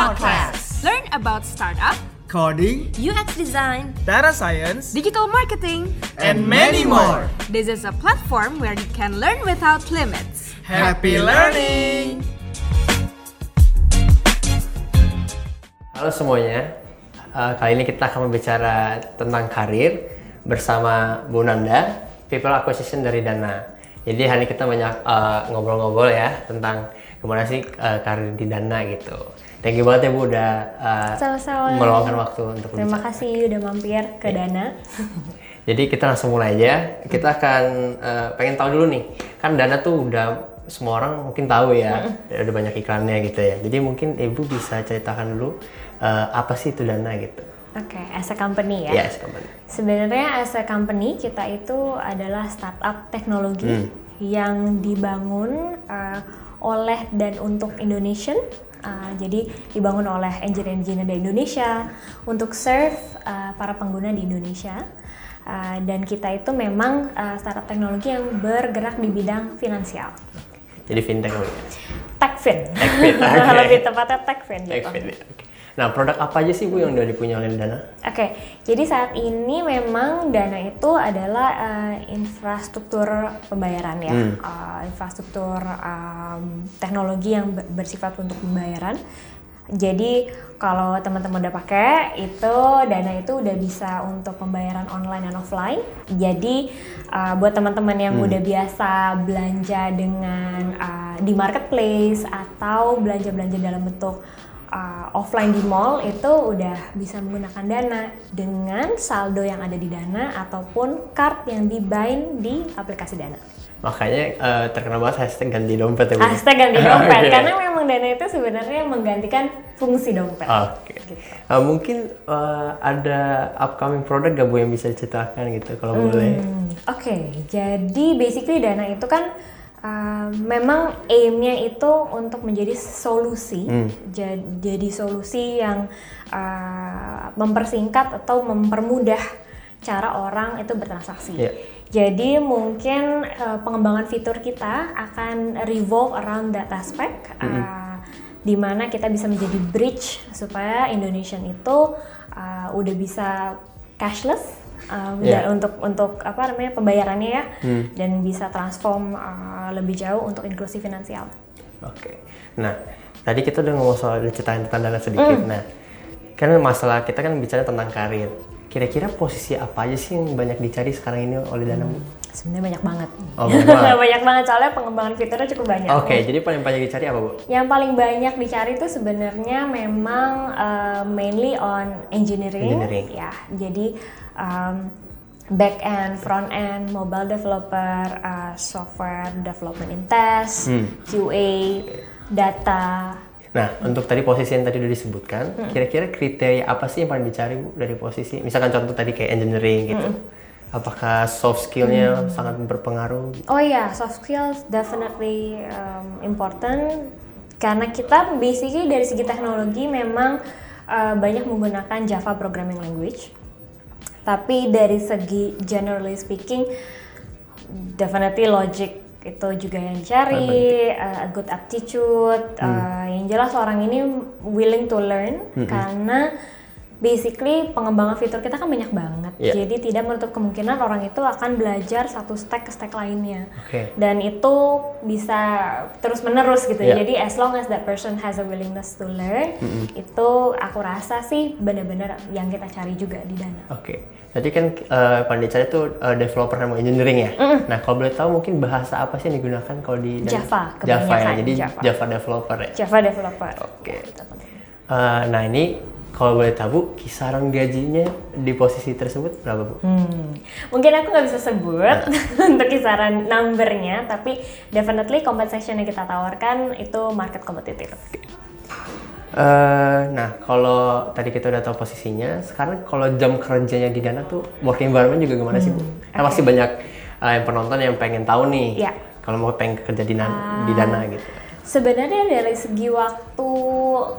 Podcast. Learn about startup, Coding, UX design, data science, digital marketing. and many more. This is a platform where you can learn without limits. Happy learning! Halo semuanya, Eh, kali ini kita akan berbicara tentang karir bersama Bu Nanda, People Acquisition dari Dana. Jadi hari ini kita banyak eh, ngobrol-ngobrol ya tentang gimana sih eh, karir di Dana gitu. Thank you banget ya Bu udah eh, Sama-sama. meluangkan waktu untuk Terima berbicara. kasih udah mampir ke Dana. Jadi kita langsung mulai aja. Kita akan eh, pengen tahu dulu nih, kan Dana tuh udah semua orang mungkin tahu ya, udah banyak iklannya gitu ya. Jadi mungkin Ibu bisa ceritakan dulu eh, apa sih itu Dana gitu. Oke, as a company ya. Ya, company. Sebenarnya as a company kita itu adalah startup teknologi Hmm. yang dibangun uh, oleh dan untuk Indonesian. Uh, jadi dibangun oleh engineer-engineer dari Indonesia untuk serve uh, para pengguna di Indonesia. Uh, dan kita itu memang uh, startup teknologi yang bergerak di bidang finansial. Jadi fintech. Techfin. Techfin, oke. Lebih tepatnya Techfin. gitu. Techfin, oke. Nah, produk apa aja sih Bu yang udah dipunya oleh Dana? Oke, jadi saat ini memang Dana itu adalah uh, infrastruktur pembayaran ya, Hmm. Uh, infrastruktur um, teknologi yang ber- bersifat untuk pembayaran. Jadi kalau teman-teman udah pakai itu Dana itu udah bisa untuk pembayaran online dan offline. Jadi uh, buat teman-teman yang Hmm. udah biasa belanja dengan uh, di marketplace atau belanja-belanja dalam bentuk uh, offline di mall itu udah bisa menggunakan Dana dengan saldo yang ada di Dana ataupun card yang dibind di aplikasi Dana. Makanya eh, terkenal banget hashtag ganti dompet ya Bu. Hashtag ganti dompet Oke. karena memang Dana itu sebenarnya menggantikan fungsi dompet. Oke. Eh, mungkin eh, ada upcoming produk gak Bu yang bisa diceritakan gitu kalau boleh? Hmm, Oke, jadi basically Dana itu kan uh, memang aimnya itu untuk menjadi solusi, Ja- jadi solusi yang uh, mempersingkat atau mempermudah cara orang itu bertransaksi. Iya. Jadi mungkin uh, pengembangan fitur kita akan revolve around that aspect, uh, di mana kita bisa menjadi bridge supaya Indonesian itu uh, udah bisa cashless uh, Iya. dan untuk untuk apa namanya pembayarannya ya, dan bisa transform uh, lebih jauh untuk inklusi finansial. Oke. Nah, tadi kita udah ngomong soal ceritain tentang Dana sedikit. Nah, kan masalah kita kan bicara tentang karir. Kira-kira posisi apa aja sih yang banyak dicari sekarang ini oleh Dana Bu? Sebenarnya banyak banget. Oh, banyak banget. banyak banget soalnya pengembangan fiturnya cukup banyak. Oke, jadi paling banyak dicari apa Bu? Yang paling banyak dicari itu sebenarnya memang uh, mainly on engineering, Engineering. ya. Jadi um, back end, front end, mobile developer, uh, software development in test, Hmm. QA, data. Nah, untuk tadi posisi yang tadi udah disebutkan, kira-kira kriteria apa sih yang paling dicari Bu dari posisi? Misalkan contoh tadi kayak engineering gitu. Apakah soft skillnya sangat berpengaruh? Oh iya, soft skills definitely um, important karena kita basically dari segi teknologi memang uh, banyak menggunakan Java programming language. Tapi dari segi generally speaking definitely logic itu juga yang dicari, uh, a good aptitude, uh, yang jelas orang ini willing to learn karena basically pengembangan fitur kita kan banyak banget. Iya. Jadi tidak menutup kemungkinan orang itu akan belajar satu stack ke stack lainnya. Oke. Dan itu bisa terus menerus gitu. Iya. Jadi as long as that person has a willingness to learn, itu aku rasa sih benar-benar yang kita cari juga di Dana. Oke. Tadi kan eh pada dicari itu eh, developer sama engineering ya. Nah, kalau boleh tahu mungkin bahasa apa sih yang digunakan kalau di Dana? Java, Java ya. Jadi Java. Java developer ya. Java developer. Oke. Eh, nah, ini kalau boleh tahu kisaran gajinya di posisi tersebut berapa Bu? Hmm. Mungkin aku nggak bisa sebut untuk kisaran numbernya, tapi definitely compensation yang kita tawarkan itu market kompetitif. Eh, nah, kalau tadi kita udah tahu posisinya, sekarang kalau jam kerjanya di Dana tuh working environment juga gimana sih Bu? Kan pasti banyak eh, yang penonton yang pengen tahu nih. Iya. Kalau mau pengen kerja di, Nan- di Dana gitu. Sebenarnya dari segi waktu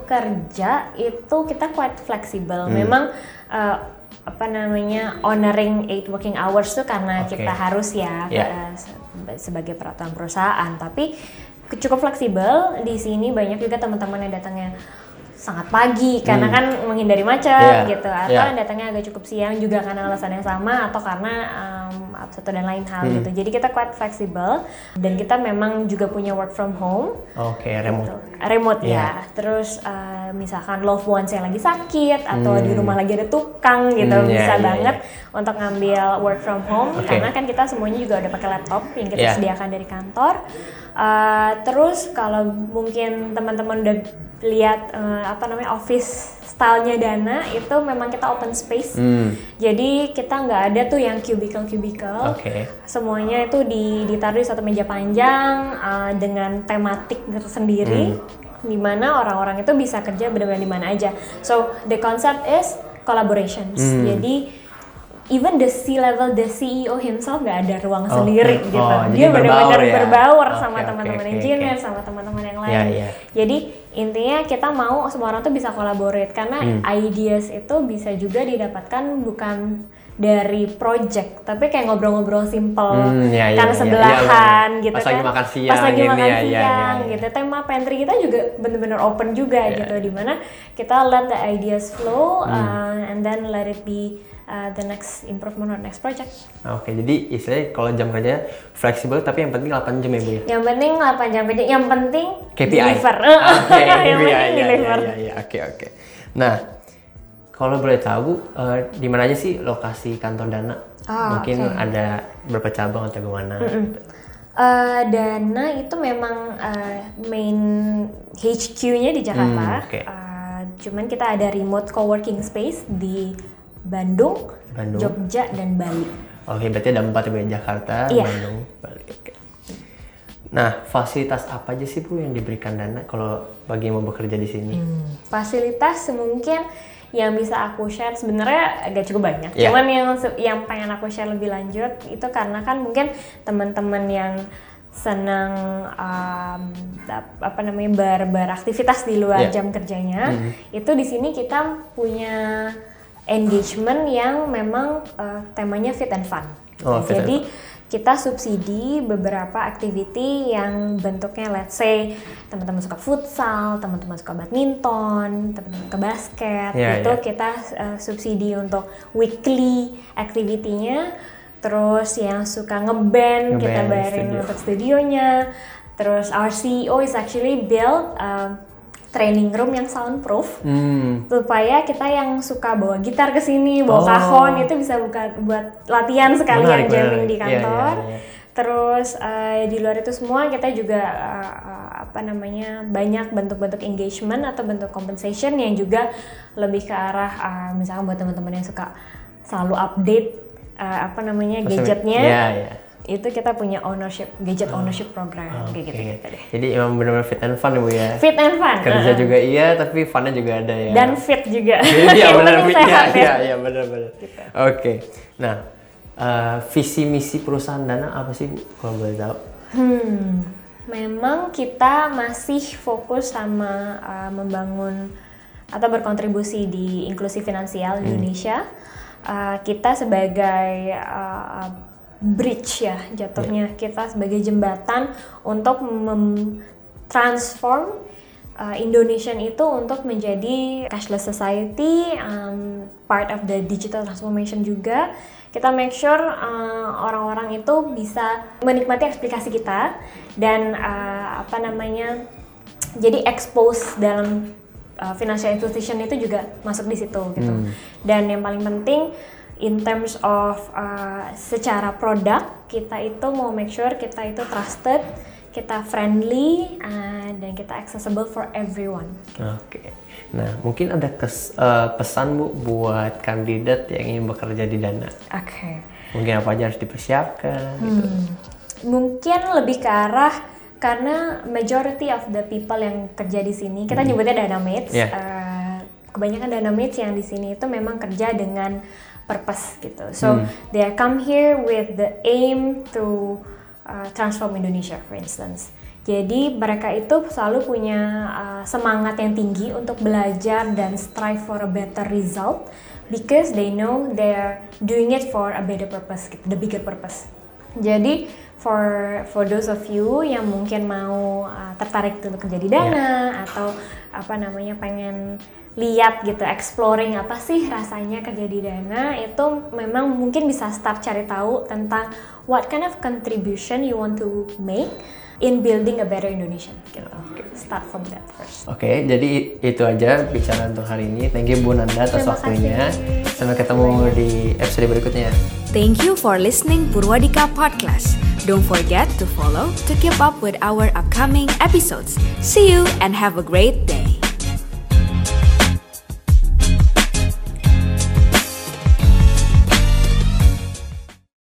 kerja itu kita quite fleksibel. Memang eh, apa namanya honoring eight working hours tuh karena Oke. kita harus ya Iya. eh, se- sebagai peraturan perusahaan. Tapi cukup fleksibel di sini banyak juga teman-teman yang datangnya sangat pagi karena kan menghindari macet Iya, gitu atau iya. datangnya agak cukup siang juga karena alasan yang sama atau karena um, satu dan lain hal gitu. Jadi kita quite fleksibel dan kita memang juga punya work from home Oke, remote. gitu. remote Iya. ya. Terus uh, misalkan loved ones yang lagi sakit atau di rumah lagi ada tukang gitu Hmm, iya, bisa iya, banget untuk ngambil work from home Oke. karena kan kita semuanya juga udah pakai laptop yang kita Iya. sediakan dari kantor. Uh, terus kalau mungkin teman-teman udah lihat uh, apa namanya office stylenya Dana itu memang kita open space. Hmm, Jadi kita nggak ada tuh yang cubicle cubicle. Oke. Semuanya itu di, ditaruh di satu meja panjang uh, dengan tematik tersendiri, di mana orang-orang itu bisa kerja benar-benar di mana aja. So the concept is collaborations. Jadi even the C level, the CEO himself nggak ada ruang Oke. sendiri gitu. Oh, Dia benar-benar berbaur ya? berbaur sama teman-teman oke, engineer, oke. sama teman-teman yang lain. iya. Jadi intinya kita mau semua orang tuh bisa collaborate karena Hmm. ideas itu bisa juga didapatkan bukan dari project. Tapi kayak ngobrol-ngobrol simple Hmm, iya, iya, karena iya, sebelahan iya, gitu Pas kan. lagi makan siang pas lagi makan ya, iya, siang iya, iya. gitu. Tema pantry kita juga bener-bener open juga Iya, gitu iya. di mana kita let the ideas flow Hmm. uh, and then let it be uh, the next improvement or next project. Oke, jadi istilahnya kalau jam kerja fleksibel tapi yang penting 8 jam ya Bu ya? yang penting 8 jam kerja. Yang penting KPI. deliver. Oke, yang KPI, penting ya, ya, deliver. ya, ya, oke, oke. Nah, kalau boleh tahu Bu, eh, di mana aja sih lokasi kantor Dana? Ah, Mungkin oke. ada berapa cabang atau gimana? Eh, Dana itu memang eh, main HQ-nya di Jakarta. Hmm, oke. Eh, cuman kita ada remote co-working space di Bandung, Bandung. Jogja, dan Bali. Oke, berarti ada empat ya Bu, ya? Jakarta, Iya. Bandung, Bali. Oke. Nah, fasilitas apa aja sih Bu yang diberikan Dana kalau bagi yang mau bekerja di sini? Hmm. Fasilitas mungkin yang bisa aku share sebenarnya agak cukup banyak. Iya. Cuman yang yang pengen aku share lebih lanjut itu karena kan mungkin teman-teman yang senang um, ap- apa namanya ber, beraktivitas di luar Iya. jam kerjanya itu di sini kita punya engagement yang memang uh, temanya fit and fun. Oh, fit and Jadi kita subsidi beberapa activity yang bentuknya let's say teman-teman suka futsal, teman-teman suka badminton, teman-teman suka basket, Iya, itu iya. kita uh, subsidi untuk weekly activity-nya. Terus yang suka ngeband kita Ngeband, bayarin studio. untuk studionya. Terus our CEO is actually build um, training room yang soundproof Hmm, supaya kita yang suka bawa gitar ke sini, bawa Oh. kahon itu bisa buka buat latihan sekalian Menarik, jamming menarik. di Iya, kantor. iya, iya. Terus eh, di luar itu semua kita juga eh, apa namanya banyak bentuk-bentuk engagement atau bentuk compensation yang juga lebih ke arah eh, misalkan buat teman-teman yang suka selalu update eh, apa namanya gadgetnya. Iya, iya. Itu kita punya ownership gadget ownership program kayak Oke. gitu-gitu deh. Jadi emang benar-benar fit and fun ya Bu ya? Fit and fun. Kerja eh. juga iya, tapi funnya juga ada ya? dan fit juga. Iya benar, iya sehat ya. iya iya benar benar. Oke, nah eh, visi misi perusahaan Dana apa sih Bu? Kalau boleh tahu? Hmm, memang kita masih fokus sama uh, membangun atau berkontribusi di inklusi finansial di Indonesia. Uh, kita sebagai uh, bridge ya jatuhnya kita sebagai jembatan untuk transform uh, Indonesian itu untuk menjadi cashless society, um, part of the digital transformation juga. Kita make sure uh, orang-orang itu bisa menikmati aplikasi kita dan uh, apa namanya jadi expose dalam uh, financial institution itu juga masuk di situ gitu. Dan yang paling penting in terms of uh, secara produk kita itu mau make sure kita itu trusted, kita friendly, uh, dan kita accessible for everyone. Oke. Nah, mungkin ada kes- eh, pesan Bu buat kandidat yang ingin bekerja di Dana. Oke. Mungkin apa aja harus dipersiapkan gitu. Mungkin lebih ke arah karena majority of the people yang kerja di sini kita nyebutnya dynamates. Yeah. eh, kebanyakan dynamates yang di sini itu memang kerja dengan purpose gitu. So they come here with the aim to uh, transform Indonesia, for instance. Jadi mereka itu selalu punya uh, semangat yang tinggi untuk belajar dan strive for a better result because they know they're doing it for a better purpose, gitu, the bigger purpose. Jadi for for those of you yang mungkin mau uh, tertarik untuk kerja di Dana atau apa namanya pengen lihat gitu exploring apa sih rasanya kerja di Dana itu memang mungkin bisa start cari tahu tentang what kind of contribution you want to make in building a better Indonesia gitu. Start from that first. Oke, jadi itu aja bicara untuk hari ini. Thank you Bu Nanda atas Terima waktunya. kasih. Sampai ketemu di episode berikutnya. Thank you for listening Purwadika Podcast. Don't forget to follow to keep up with our upcoming episodes. See you and have a great day.